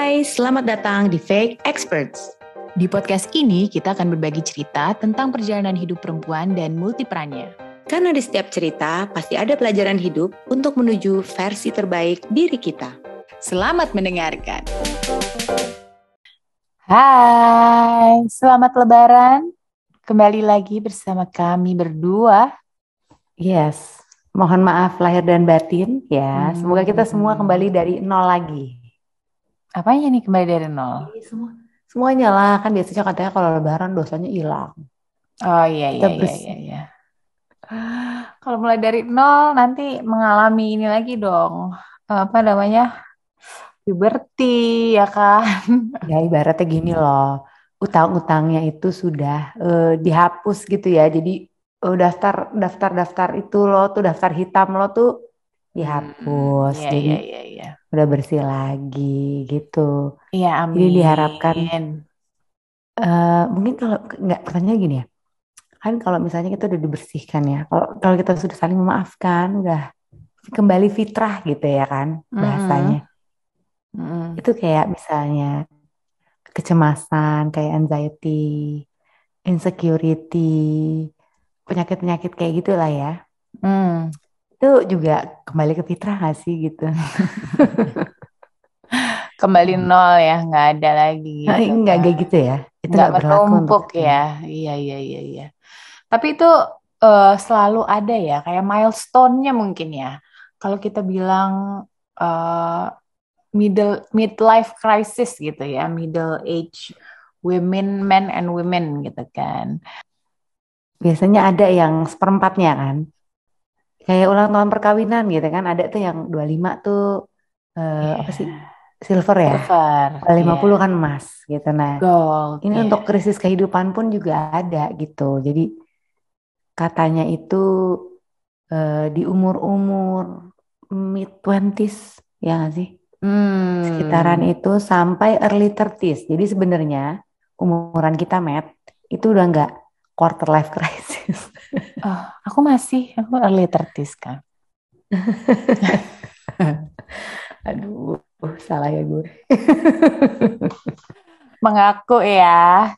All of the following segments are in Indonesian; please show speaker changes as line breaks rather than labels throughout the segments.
Hai, selamat datang di Fake Experts.
Di podcast ini kita akan berbagi cerita tentang perjalanan hidup perempuan dan multiperannya.
Karena di setiap cerita pasti ada pelajaran hidup untuk menuju versi terbaik diri kita.
Selamat mendengarkan. Hai, selamat lebaran. Kembali lagi bersama kami berdua.
Yes, mohon maaf lahir dan batin ya. Hmm. Semoga kita semua kembali dari nol lagi.
Apanya nih kembali dari nol?
Iya, semua semuanya lah kan biasanya katanya kalau lebaran dosanya hilang.
Oh iya iya iya iya. iya. Kalau mulai dari nol nanti mengalami ini lagi dong. Apa namanya? Puberty ya kan.
Ya ibaratnya gini loh. Utang-utangnya itu sudah uh, dihapus gitu ya. Jadi uh, daftar daftar daftar itu lo tuh daftar hitam lo tuh dihapus.
Hmm, iya,
Jadi
iya, iya, iya.
udah bersih lagi gitu.
Iya, amin.
Jadi diharapkan uh, mungkin kalau nggak pertanyaan gini ya. Kan kalau misalnya kita udah dibersihkan ya. Kalau kalau kita sudah saling memaafkan, udah kembali fitrah gitu ya kan bahasanya. Mm -hmm. Itu kayak misalnya kecemasan, kayak anxiety, insecurity, penyakit-penyakit kayak gitulah ya. Mm itu juga kembali ke fitrah gak sih gitu?
Kembali nol ya nggak ada lagi
gitu, nggak kayak gitu ya?
Itu nggak menumpuk ya? Iya iya iya iya. Tapi itu uh, selalu ada ya kayak milestone-nya mungkin ya. Kalau kita bilang uh, middle midlife crisis gitu ya middle age women men and women gitu kan.
Biasanya ada yang seperempatnya kan kayak ulang tahun perkawinan gitu kan ada tuh yang 25 tuh uh, yeah. apa sih silver ya
silver
50 yeah. kan emas gitu nah
Gold,
ini yeah. untuk krisis kehidupan pun juga ada gitu jadi katanya itu uh, di umur-umur mid twenties ya gak sih hmm. sekitaran itu sampai early thirties jadi sebenarnya umuran kita met itu udah nggak quarter life crisis
Oh, aku masih, aku early 30 kan.
Aduh, salah ya gue.
mengaku ya.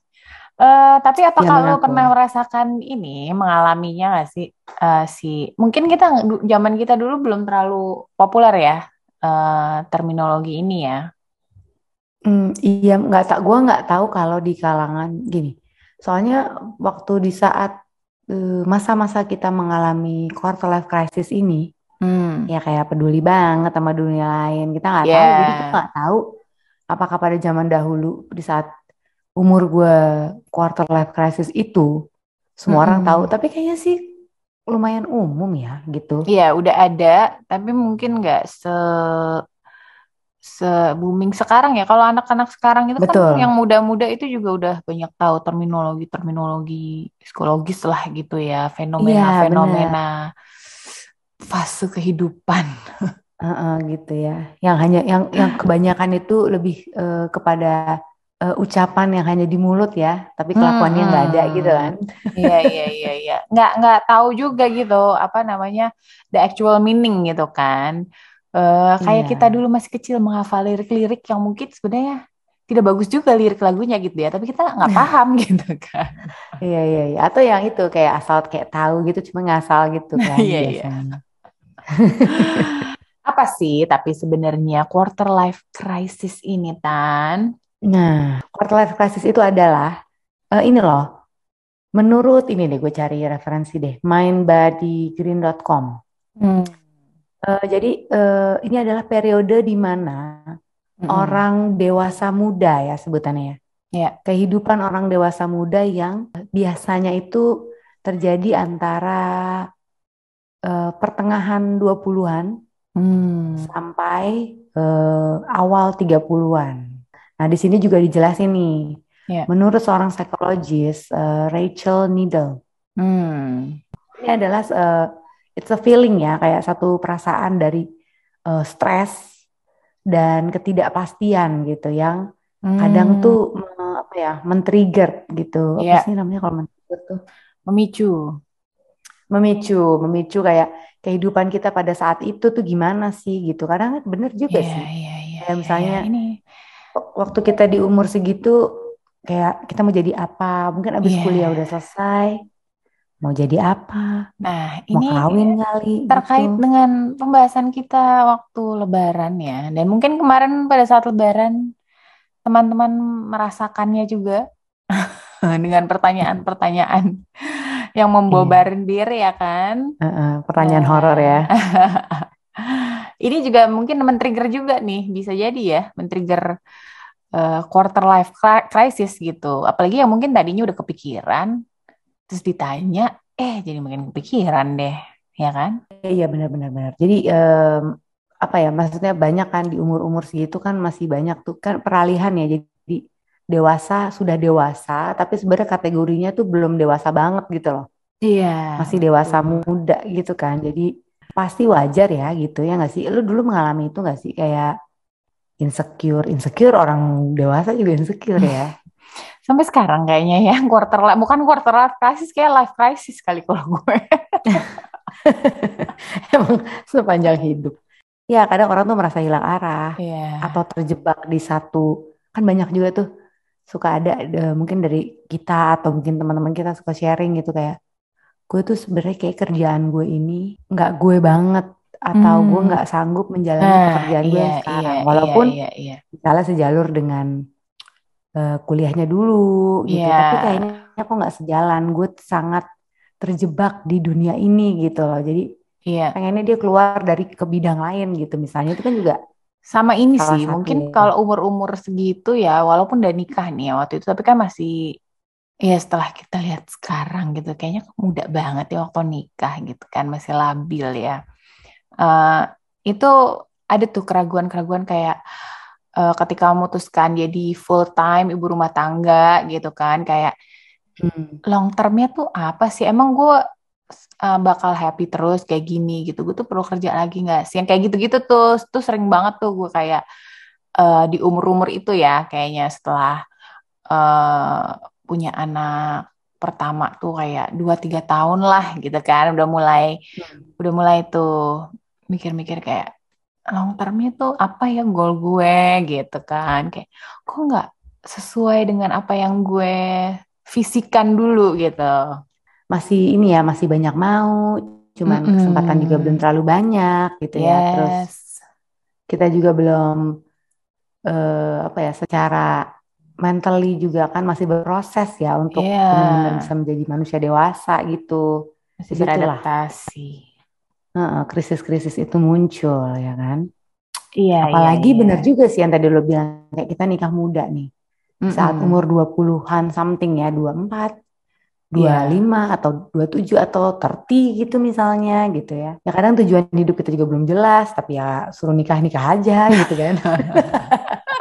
Uh, tapi apa ya, kalau pernah merasakan ini, mengalaminya nggak sih? Uh, si mungkin kita zaman kita dulu belum terlalu populer ya uh, terminologi ini ya.
Hmm, iya, nggak tak, gue nggak tahu kalau di kalangan gini. Soalnya waktu di saat masa-masa kita mengalami quarter life crisis ini, hmm. ya kayak peduli banget sama dunia lain. Kita nggak yeah. tahu, jadi kita nggak tahu apakah pada zaman dahulu di saat umur gue quarter life crisis itu semua hmm. orang tahu. Tapi kayaknya sih lumayan umum ya gitu.
Iya, udah ada, tapi mungkin nggak se se booming sekarang ya. Kalau anak-anak sekarang itu kan Betul. kan yang muda-muda itu juga udah banyak tahu terminologi-terminologi psikologis lah gitu ya, fenomena-fenomena ya, fase kehidupan.
Uh, uh, gitu ya. Yang hanya yang yang kebanyakan itu lebih uh, kepada uh, ucapan yang hanya di mulut ya, tapi kelakuannya nggak hmm, ada gitu kan.
Iya iya iya iya. Nggak nggak tahu juga gitu apa namanya the actual meaning gitu kan. Uh, kayak iya. kita dulu masih kecil menghafal lirik-lirik yang mungkin sebenarnya tidak bagus juga lirik lagunya gitu ya, tapi kita nggak paham gitu kan.
Iya iya iya. Atau yang itu kayak asal kayak tahu gitu, cuma ngasal gitu kan.
Iya iya. Apa sih tapi sebenarnya quarter life crisis ini tan?
Nah, quarter life crisis itu adalah uh, ini loh. Menurut ini deh gue cari referensi deh, mindbodygreen.com. Hmm Uh, jadi uh, ini adalah periode di mana mm-hmm. orang dewasa muda ya sebutannya ya.
Yeah.
Kehidupan orang dewasa muda yang biasanya itu terjadi antara uh, pertengahan 20-an hmm. sampai uh, awal 30-an. Nah, di sini juga dijelasin nih. Yeah. Menurut seorang psikologis uh, Rachel Needle. Hmm. Ini adalah uh, it's a feeling ya kayak satu perasaan dari uh, stres dan ketidakpastian gitu yang hmm. kadang tuh uh, apa ya men-trigger gitu yeah. apa iya. sih namanya kalau men-trigger tuh
memicu
memicu memicu kayak kehidupan kita pada saat itu tuh gimana sih gitu kadang bener juga yeah, sih
yeah, yeah,
kayak misalnya
yeah, ini
waktu kita di umur segitu kayak kita mau jadi apa? Mungkin abis
Iya.
kuliah udah selesai, mau jadi apa?
Nah,
Mau
ini
kawin kali
terkait
gitu.
dengan pembahasan kita waktu Lebaran ya. Dan mungkin kemarin pada saat Lebaran teman-teman merasakannya juga dengan pertanyaan-pertanyaan yang membobarin diri ya kan.
Heeh, pertanyaan
Nah,
horor ya.
Ini juga mungkin men-trigger juga nih, bisa jadi ya, men-trigger eh, quarter life cri- crisis gitu. Apalagi yang mungkin tadinya udah kepikiran, terus ditanya, eh jadi makin kepikiran deh, ya kan?
Iya benar-benar benar. Jadi em, apa ya? Maksudnya banyak kan di umur-umur segitu kan masih banyak tuh kan peralihan ya. Jadi dewasa sudah dewasa, tapi sebenarnya kategorinya tuh belum dewasa banget gitu loh.
Iya.
Masih dewasa muda gitu kan. Jadi pasti wajar ya gitu ya nggak sih? Lu dulu mengalami itu nggak sih kayak insecure, insecure orang dewasa juga insecure ya.
Sampai sekarang kayaknya ya, quarter life, bukan quarter life crisis, kayak life crisis kali kalau gue.
Emang sepanjang hidup. Ya kadang orang tuh merasa hilang arah.
Iya.
atau terjebak di satu kan banyak juga tuh suka ada eh, mungkin dari kita atau mungkin teman-teman kita suka sharing gitu kayak gue tuh sebenarnya kayak kerjaan gue ini nggak gue banget atau gue
Hmm.
nggak sanggup menjalani
Nah,
pekerjaan gue
iya,
yang sekarang
iya,
walaupun
iya, iya, iya.
misalnya sejalur dengan eh, kuliahnya dulu gitu
Iya.
tapi kayaknya kok nggak sejalan gue sangat terjebak di dunia ini gitu loh jadi
Iya.
pengennya dia keluar dari ke bidang lain gitu misalnya itu kan juga
Sama ini
Salah
sih,
satu
mungkin
ya.
kalau umur-umur segitu ya, walaupun udah nikah nih ya waktu itu, tapi kan masih, ya setelah kita lihat sekarang gitu, kayaknya muda banget ya waktu nikah gitu kan, masih labil ya. Eh, itu ada tuh keraguan-keraguan kayak eh, ketika memutuskan jadi full time ibu rumah tangga gitu kan, kayak
hmm,
long termnya tuh apa sih? Emang gue uh, bakal happy terus kayak gini gitu. Gue tuh perlu kerja lagi nggak sih? Yang kayak gitu-gitu tuh, tuh sering banget tuh gue kayak uh, di umur-umur itu ya, kayaknya setelah uh, punya anak pertama tuh kayak 2-3 tahun lah gitu kan, udah mulai
Hmm.
udah mulai tuh mikir-mikir kayak long termnya tuh apa ya goal gue gitu kan, kayak kok nggak sesuai dengan apa yang gue fisikan dulu gitu.
masih ini ya masih banyak mau cuman
Mm-mm.
kesempatan juga belum terlalu banyak gitu ya terus
Yes.
kita juga belum eh, apa ya secara mentally juga kan masih berproses ya untuk
Iya.
benar-benar bisa menjadi manusia dewasa gitu
Masih beradaptasi.
Krisis-krisis itu muncul ya kan
Iya,
apalagi
iya, iya.
benar juga sih yang tadi lo bilang kayak kita nikah muda nih saat
Mm-mm.
umur 20-an something ya 24
Iya.
25 atau 27 atau 30 gitu misalnya gitu ya. Ya kadang tujuan hidup kita juga belum jelas tapi ya suruh nikah-nikah aja gitu kan.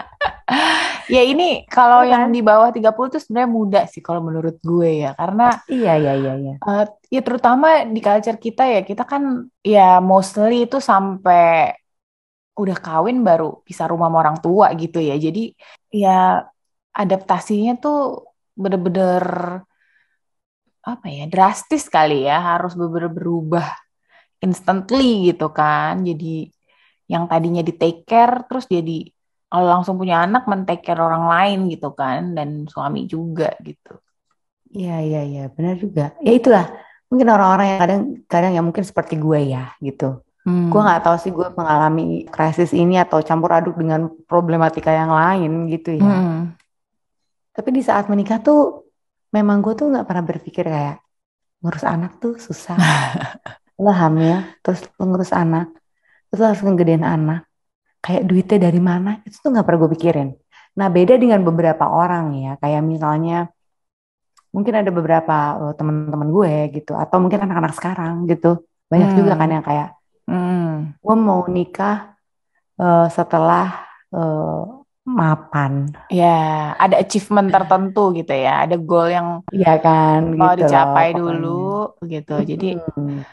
Ya ini kalau
Iya
yang
kan?
di bawah 30 tuh sebenarnya muda sih kalau menurut gue ya. Karena
iya iya iya iya.
eh, ya terutama di culture kita ya, kita kan ya mostly itu sampai udah kawin baru bisa rumah sama orang tua gitu ya. Jadi ya adaptasinya tuh bener-bener apa ya drastis kali ya harus bener-bener berubah instantly gitu kan. Jadi yang tadinya di take care terus jadi kalau langsung punya anak men take care orang lain gitu kan dan suami juga gitu.
Iya iya iya benar juga. Ya itulah mungkin orang-orang yang kadang kadang ya mungkin seperti gue ya gitu.
Hmm.
Gue nggak tahu sih gue mengalami krisis ini atau campur aduk dengan problematika yang lain gitu ya.
Hmm.
Tapi di saat menikah tuh memang gue tuh nggak pernah berpikir kayak ngurus anak tuh susah. lo hamil, terus lo ngurus anak, terus lo harus ngegedein anak. Kayak duitnya dari mana? Itu tuh nggak pernah gue pikirin. Nah beda dengan beberapa orang ya, kayak misalnya mungkin ada beberapa eh, teman-teman gue gitu, atau mungkin anak-anak sekarang gitu. Banyak
Hmm.
juga kan yang kayak
Hmm.
gue mau nikah eh, setelah eh, mapan,
Ya, ada achievement tertentu gitu ya, ada goal yang
Iya kan,
mau
gitu loh
dicapai
pokoknya.
dulu gitu. Jadi
Hmm.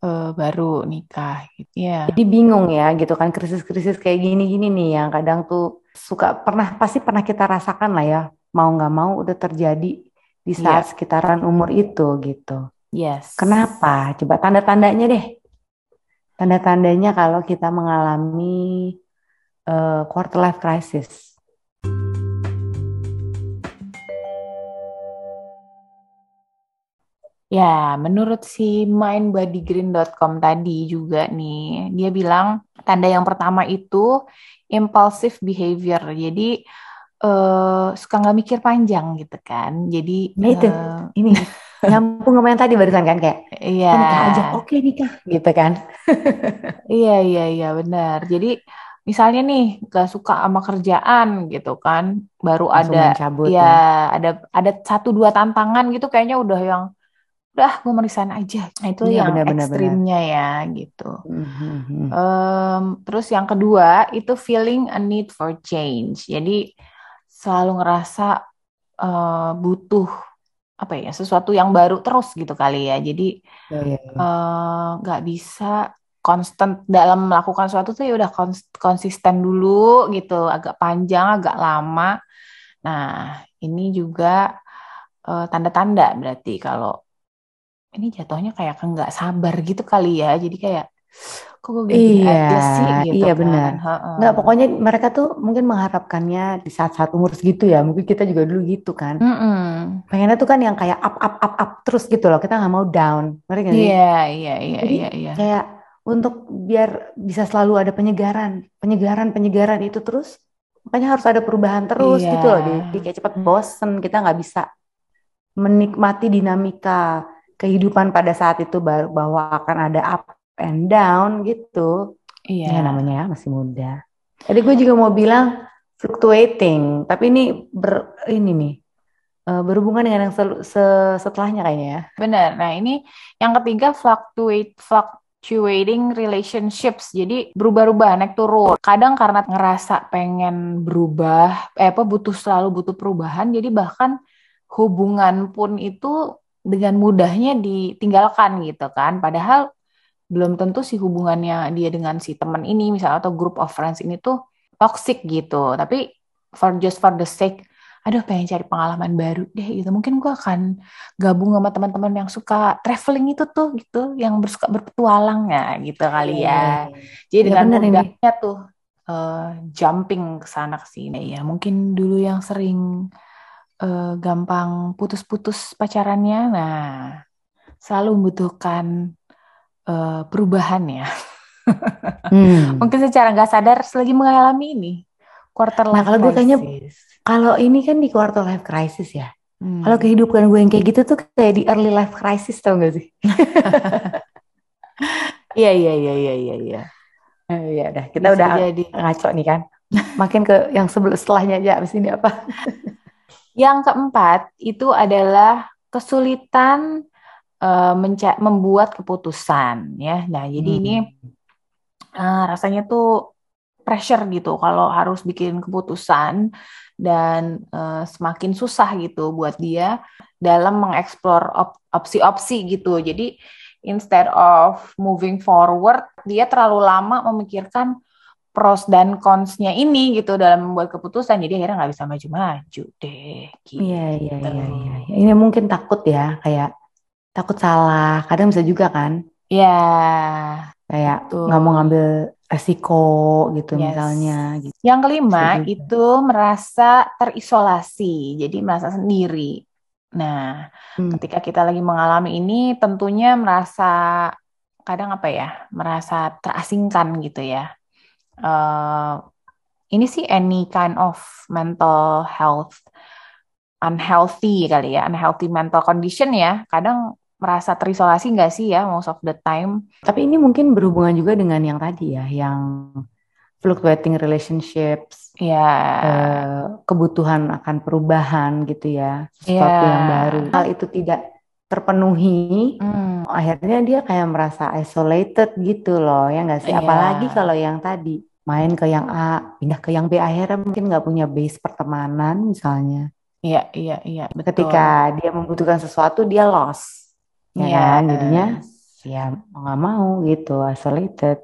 Eh, baru nikah gitu ya.
Jadi bingung ya gitu kan krisis-krisis kayak gini-gini nih yang kadang tuh suka pernah pasti pernah kita rasakan lah ya mau nggak mau udah terjadi di saat sekitaran umur itu gitu.
Yes.
Kenapa? Coba tanda-tandanya deh. Tanda-tandanya kalau kita mengalami eh, quarter life crisis.
Ya, menurut si mindbodygreen.com tadi juga nih, dia bilang tanda yang pertama itu impulsive behavior. Jadi uh, suka nggak mikir panjang gitu kan. Jadi
nah, itu uh, ini nyambung sama yang tadi barusan kan kayak
iya.
Oh, nikah aja, oke nikah gitu kan.
iya iya iya benar. Jadi misalnya nih gak suka sama kerjaan gitu kan, baru Langsung ada ya, ya ada ada satu dua tantangan gitu kayaknya udah yang udah gue mau resign aja nah itu ya, yang bener, ekstrimnya bener. ya gitu mm-hmm. um, terus yang kedua itu feeling a need for change jadi selalu ngerasa uh, butuh apa ya sesuatu yang baru terus gitu kali ya jadi ya, ya, ya. Uh, nggak bisa konstan dalam melakukan sesuatu tuh ya udah konsisten dulu gitu agak panjang agak lama nah ini juga uh, tanda-tanda berarti kalau ini jatuhnya kayak nggak sabar gitu kali ya. Jadi kayak kok gue gini
iya, aja sih gitu iya kan. benar. Nggak pokoknya mereka tuh mungkin mengharapkannya di saat-saat umur segitu ya. Mungkin kita juga dulu gitu kan. Mm -mm. pengennya tuh kan yang kayak up up up up terus gitu loh. Kita nggak mau down. Mereka
iya iya iya iya iya.
kayak untuk biar bisa selalu ada penyegaran penyegaran penyegaran itu terus makanya harus ada perubahan terus iya. gitu loh. Di, di kayak cepat bosen kita nggak bisa menikmati dinamika kehidupan pada saat itu bahwa akan ada up and down gitu. Iya. Ya namanya ya masih muda. Jadi gue juga mau bilang fluctuating, tapi ini ber ini nih uh, berhubungan dengan yang se setelahnya kayaknya ya.
Benar. Nah, ini yang ketiga fluctuate fluctuating relationships. Jadi berubah-ubah, naik turun. Kadang karena ngerasa pengen berubah, eh apa butuh selalu butuh perubahan, jadi bahkan hubungan pun itu dengan mudahnya ditinggalkan gitu kan. Padahal belum tentu si hubungannya dia dengan si teman ini misalnya atau group of friends ini tuh toxic gitu. Tapi for just for the sake aduh pengen cari pengalaman baru deh gitu. Mungkin gue akan gabung sama teman-teman yang suka traveling itu tuh gitu yang bersuka berpetualang ya gitu kali ya. jadi ya, dengan mudahnya tuh uh, jumping ke sana ke sini ya. Mungkin dulu yang sering uh, gampang putus-putus pacarannya, nah selalu membutuhkan uh, perubahan ya. hmm. Mungkin secara nggak sadar lagi mengalami ini quarter
life nah, kalau gue kayaknya kalau ini kan di quarter life crisis ya. Hmm. Kalau kehidupan gue yang kayak gitu tuh kayak di early life crisis tau gak sih?
Iya iya iya iya iya iya.
Iya dah, kita Bisa udah jadi. ngaco nih kan. Makin ke yang sebelum setelahnya aja abis ini apa?
Yang keempat itu adalah kesulitan uh, membuat keputusan ya. Nah, jadi hmm. ini uh, rasanya tuh pressure gitu kalau harus bikin keputusan dan uh, semakin susah gitu buat dia dalam mengeksplor op opsi-opsi gitu. Jadi instead of moving forward, dia terlalu lama memikirkan pros dan cons-nya ini gitu dalam membuat keputusan jadi akhirnya nggak bisa maju-maju deh
gitu. Iya, iya iya iya iya. Ini mungkin takut ya kayak takut salah. Kadang bisa juga kan?
Iya.
Kayak nggak mau ngambil resiko gitu yes. misalnya. Gitu.
Yang kelima itu merasa terisolasi, jadi merasa sendiri. Nah, hmm. ketika kita lagi mengalami ini, tentunya merasa kadang apa ya, merasa terasingkan gitu ya uh, ini sih any kind of mental health unhealthy kali ya, unhealthy mental condition ya. Kadang merasa terisolasi nggak sih ya most of the time?
Tapi ini mungkin berhubungan juga dengan yang tadi ya, yang fluctuating relationships,
ya
uh, kebutuhan akan perubahan gitu ya, sesuatu yeah. yang baru. Hal itu tidak terpenuhi, hmm. akhirnya dia kayak merasa isolated gitu loh, ya nggak sih? Yeah. Apalagi kalau yang tadi main ke yang A, pindah ke yang B, akhirnya mungkin nggak punya base pertemanan misalnya.
Iya, iya, iya.
Betul. Ketika dia membutuhkan sesuatu, dia lost. Ya yes. kan? Jadinya ya mau nggak mau gitu, isolated.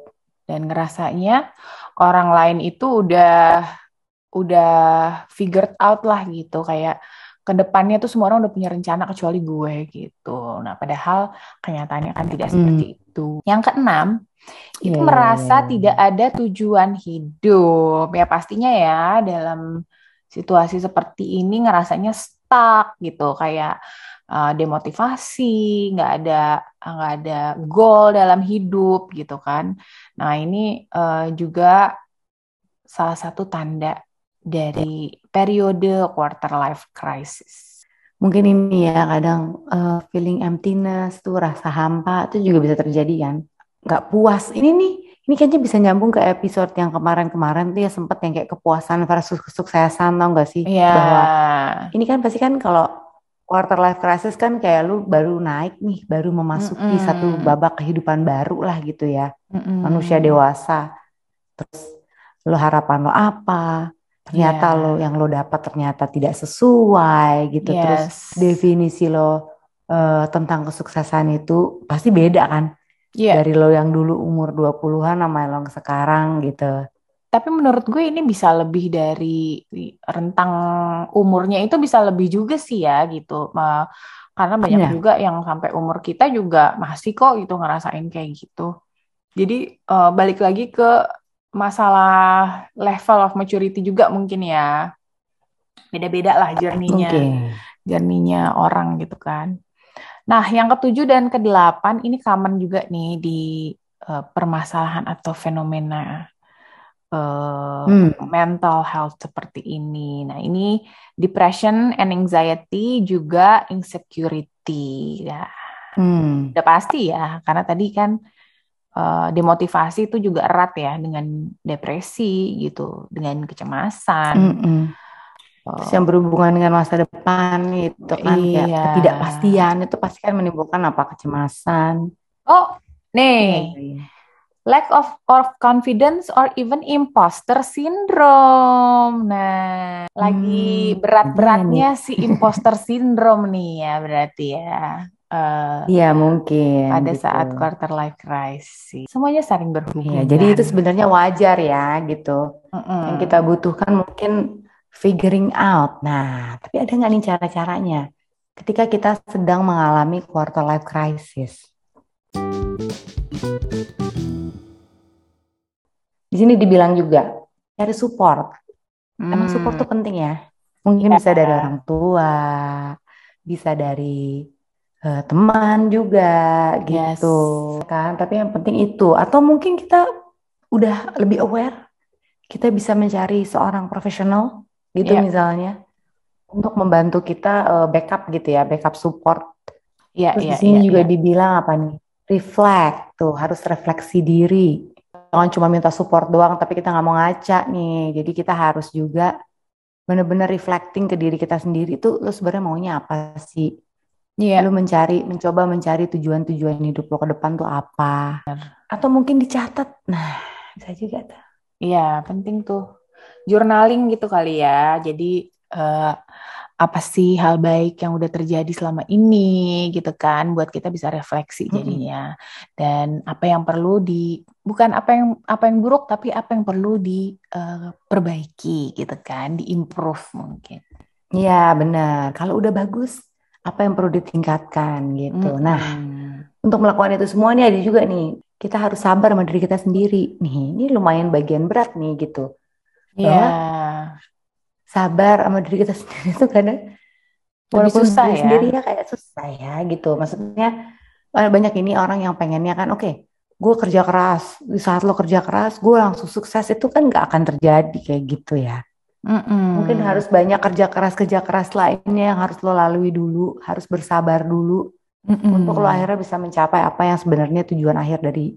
Dan ngerasanya orang lain itu udah udah figured out lah gitu kayak ke depannya tuh semua orang udah punya rencana kecuali gue gitu. Nah padahal kenyataannya kan tidak seperti hmm. Itu. Yang keenam itu yeah. Iya, merasa tidak ada tujuan hidup ya pastinya ya dalam situasi seperti ini ngerasanya stuck gitu kayak uh, demotivasi, nggak ada nggak ada goal dalam hidup gitu kan. Nah ini uh, juga salah satu tanda dari periode quarter life crisis.
Mungkin ini ya kadang uh, feeling emptiness tuh rasa hampa itu juga bisa terjadi kan. Nggak puas. Ini nih ini kayaknya bisa nyambung ke episode yang kemarin-kemarin tuh ya sempet yang kayak kepuasan versus kesuksesan tau gak sih?
Yeah.
Bahwa ini kan pasti kan kalau quarter life crisis kan kayak lu baru naik nih, baru memasuki mm -hmm. satu babak kehidupan baru lah gitu ya. Mm -hmm. Manusia dewasa. Terus lo harapan lo apa? Ternyata yeah. lo yang lo dapat ternyata tidak sesuai gitu. Yes. Terus definisi lo uh, tentang kesuksesan itu pasti beda kan? Yeah. Dari lo yang dulu umur 20-an sama lo yang sekarang gitu.
Tapi menurut gue ini bisa lebih dari rentang umurnya itu bisa lebih juga sih ya gitu. Karena banyak yeah. juga yang sampai umur kita juga masih kok gitu ngerasain kayak gitu. Jadi uh, balik lagi ke masalah level of maturity juga mungkin ya. Beda-beda lah jerninya. Okay. Jerninya orang gitu kan. Nah, yang ketujuh dan kedelapan ini common juga nih di uh, permasalahan atau fenomena uh, hmm. mental health seperti ini. Nah, ini depression and anxiety juga insecurity. Ya. Hmm. Udah pasti ya, karena tadi kan uh, demotivasi itu juga erat ya dengan depresi gitu, dengan kecemasan. Hmm -mm.
Terus yang berhubungan dengan masa depan itu kan iya. ya ketidakpastian itu pasti kan menimbulkan apa kecemasan.
Oh, nih. Iya, iya lack of of confidence or even imposter syndrome. Nah, hmm, lagi berat-beratnya si imposter syndrome nih ya berarti ya.
Uh, iya mungkin.
Pada gitu. saat quarter life crisis, semuanya saling berhubungan.
Ya, jadi itu sebenarnya wajar ya gitu. Mm -mm. Yang kita butuhkan mungkin figuring out. Nah, tapi ada nggak nih cara-caranya? Ketika kita sedang mengalami quarter life crisis. Di sini dibilang juga cari support. Hmm. Emang support tuh penting ya. Mungkin ya. bisa dari orang tua, bisa dari uh, teman juga gitu yes. kan. Tapi yang penting itu. Atau mungkin kita udah lebih aware, kita bisa mencari seorang profesional gitu yeah. misalnya untuk membantu kita uh, backup gitu ya, backup support. Yeah, Terus yeah, di sini yeah, juga yeah. dibilang apa nih? Reflect tuh harus refleksi diri jangan cuma minta support doang tapi kita nggak mau ngaca nih jadi kita harus juga benar-benar reflecting ke diri kita sendiri tuh lo sebenarnya maunya apa sih Iya. Yeah. Lu mencari, mencoba mencari tujuan-tujuan hidup lo ke depan tuh apa? Atau mungkin dicatat. Nah, bisa juga tuh.
Iya, penting tuh. Journaling gitu kali ya. Jadi uh, apa sih hal baik yang udah terjadi selama ini gitu kan buat kita bisa refleksi jadinya hmm. dan apa yang perlu di bukan apa yang apa yang buruk tapi apa yang perlu diperbaiki uh, gitu kan diimprove mungkin
Iya benar kalau udah bagus apa yang perlu ditingkatkan gitu. Hmm. nah untuk melakukan itu semua nih ada juga nih kita harus sabar sama diri kita sendiri. Nih ini lumayan bagian berat nih gitu.
Iya.
Sabar sama diri kita sendiri itu kadang walaupun susah diri ya. sendiri ya kayak susah ya gitu. Maksudnya banyak ini orang yang pengennya kan oke okay, gue kerja keras. Di saat lo kerja keras gue langsung sukses. Itu kan nggak akan terjadi kayak gitu ya Mm-mm. mungkin harus banyak kerja keras kerja keras lainnya yang harus lo lalui dulu harus bersabar dulu Mm-mm. untuk lo akhirnya bisa mencapai apa yang sebenarnya tujuan akhir dari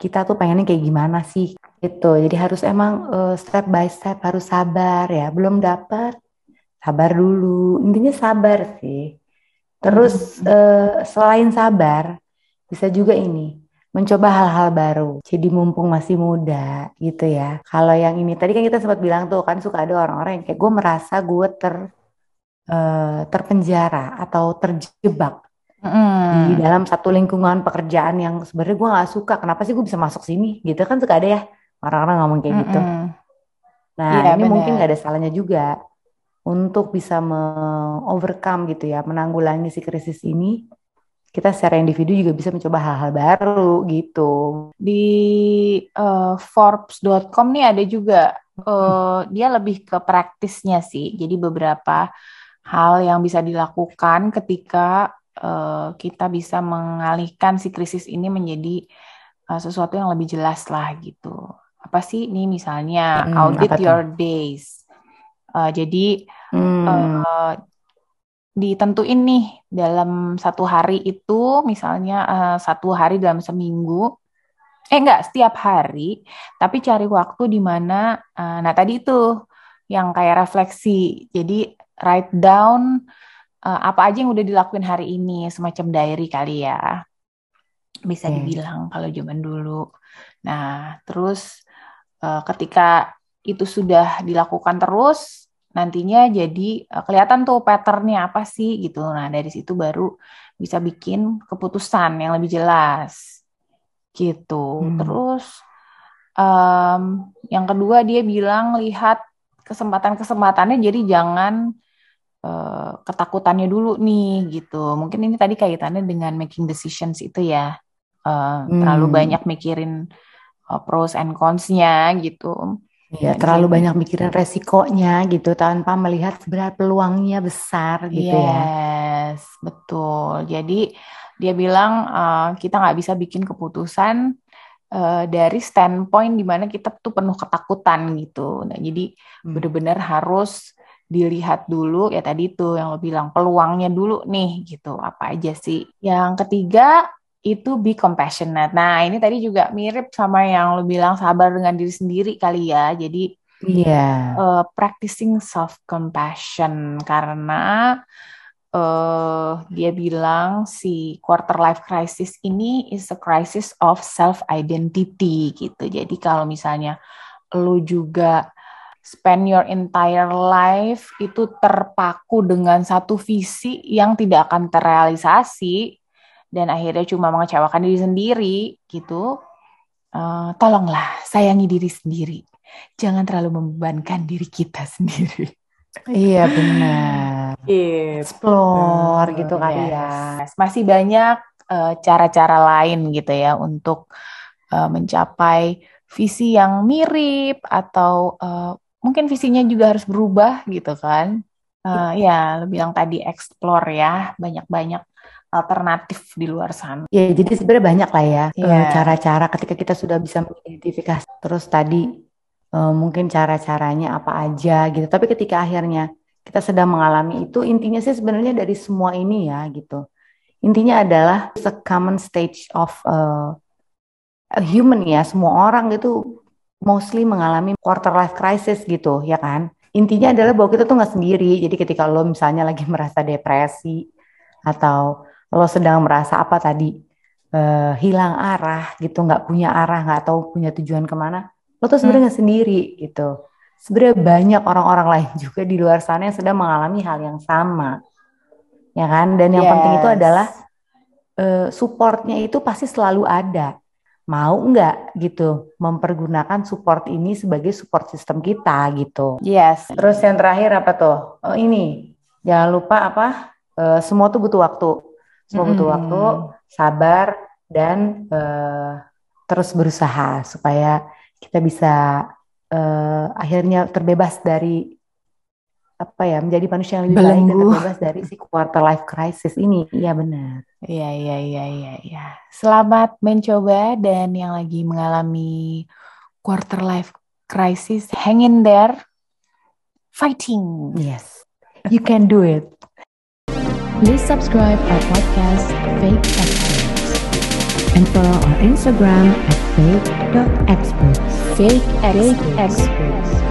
kita tuh pengennya kayak gimana sih gitu. Jadi harus emang uh, step by step harus sabar ya. Belum dapat sabar dulu. Intinya sabar sih. Terus uh, selain sabar bisa juga ini mencoba hal-hal baru. Jadi mumpung masih muda gitu ya. Kalau yang ini tadi kan kita sempat bilang tuh kan suka ada orang-orang yang kayak gue merasa gue ter uh, terpenjara atau terjebak mm. di dalam satu lingkungan pekerjaan yang sebenarnya gue nggak suka kenapa sih gue bisa masuk sini gitu kan suka ada ya orang-orang ngomong kayak mm -mm. gitu nah yeah, ini bener. mungkin nggak ada salahnya juga untuk bisa me-overcome gitu ya menanggulangi si krisis ini kita secara individu juga bisa mencoba hal-hal baru gitu
di uh, Forbes.com nih ada juga uh, dia lebih ke praktisnya sih jadi beberapa hal yang bisa dilakukan ketika uh, kita bisa mengalihkan si krisis ini menjadi uh, sesuatu yang lebih jelas lah gitu. Apa sih ini misalnya hmm, audit your days. Uh, jadi hmm. uh, ditentuin nih dalam satu hari itu misalnya uh, satu hari dalam seminggu. Eh enggak setiap hari tapi cari waktu di mana uh, nah tadi itu yang kayak refleksi. Jadi write down uh, apa aja yang udah dilakuin hari ini semacam diary kali ya. Bisa okay. dibilang kalau zaman dulu. Nah terus uh, ketika itu sudah dilakukan terus nantinya jadi uh, kelihatan tuh patternnya apa sih gitu nah dari situ baru bisa bikin keputusan yang lebih jelas gitu. Hmm. Terus um, yang kedua dia bilang lihat kesempatan-kesempatannya jadi jangan uh, ketakutannya dulu nih gitu. Mungkin ini tadi kaitannya dengan making decisions itu ya. Uh, hmm. terlalu banyak mikirin uh, pros and cons-nya gitu.
Ya, terlalu gitu. banyak mikirin resikonya gitu tanpa melihat sebenarnya peluangnya besar gitu
yes, ya. Yes, betul. Jadi dia bilang uh, kita nggak bisa bikin keputusan uh, dari standpoint di mana kita tuh penuh ketakutan gitu. Nah, jadi hmm. benar-benar harus dilihat dulu ya tadi tuh yang lo bilang peluangnya dulu nih gitu apa aja sih. Yang ketiga itu be compassionate. Nah ini tadi juga mirip sama yang lo bilang sabar dengan diri sendiri kali ya. Jadi
yeah.
uh, practicing self compassion karena uh, dia bilang si quarter life crisis ini is a crisis of self identity gitu. Jadi kalau misalnya lu juga spend your entire life itu terpaku dengan satu visi yang tidak akan terrealisasi dan akhirnya cuma mengecewakan diri sendiri gitu. Uh, tolonglah sayangi diri sendiri. Jangan terlalu membebankan diri kita sendiri.
Iya benar
Gitu.
explore gitu kali ya.
Masih banyak eh, cara-cara uh, lain gitu ya untuk uh, mencapai visi yang mirip atau uh, mungkin visinya juga harus berubah gitu kan. Uh, ya, lebih yang tadi explore ya, banyak-banyak alternatif di luar sana.
Ya, jadi sebenarnya banyak lah ya yeah. cara-cara ketika kita sudah bisa mengidentifikasi terus tadi uh, mungkin cara-caranya apa aja gitu. Tapi ketika akhirnya kita sedang mengalami itu intinya sih sebenarnya dari semua ini ya gitu. Intinya adalah a common stage of uh, a human ya, semua orang itu mostly mengalami quarter life crisis gitu ya kan. Intinya adalah bahwa kita tuh nggak sendiri. Jadi ketika lo misalnya lagi merasa depresi atau lo sedang merasa apa tadi uh, hilang arah gitu, nggak punya arah, nggak tahu punya tujuan ke mana, lo tuh sebenarnya hmm. sendiri gitu sebenarnya banyak orang-orang lain juga di luar sana yang sedang mengalami hal yang sama. Ya kan? Dan yang yes. penting itu adalah uh, supportnya itu pasti selalu ada. Mau nggak gitu mempergunakan support ini sebagai support sistem kita gitu.
Yes.
Terus yang terakhir apa tuh? Oh ini jangan lupa apa? Uh, semua tuh butuh waktu. Semua butuh waktu, sabar dan uh, terus berusaha supaya kita bisa uh, akhirnya terbebas dari apa ya menjadi manusia yang lebih Belenggu. baik dan terbebas dari si quarter life crisis ini. Iya benar.
Iya iya iya iya iya. Selamat mencoba dan yang lagi mengalami quarter life crisis hang in there fighting.
Yes. You can do it.
Please subscribe our podcast Fake Experts and follow our Instagram at fake.experts.
Fake experts.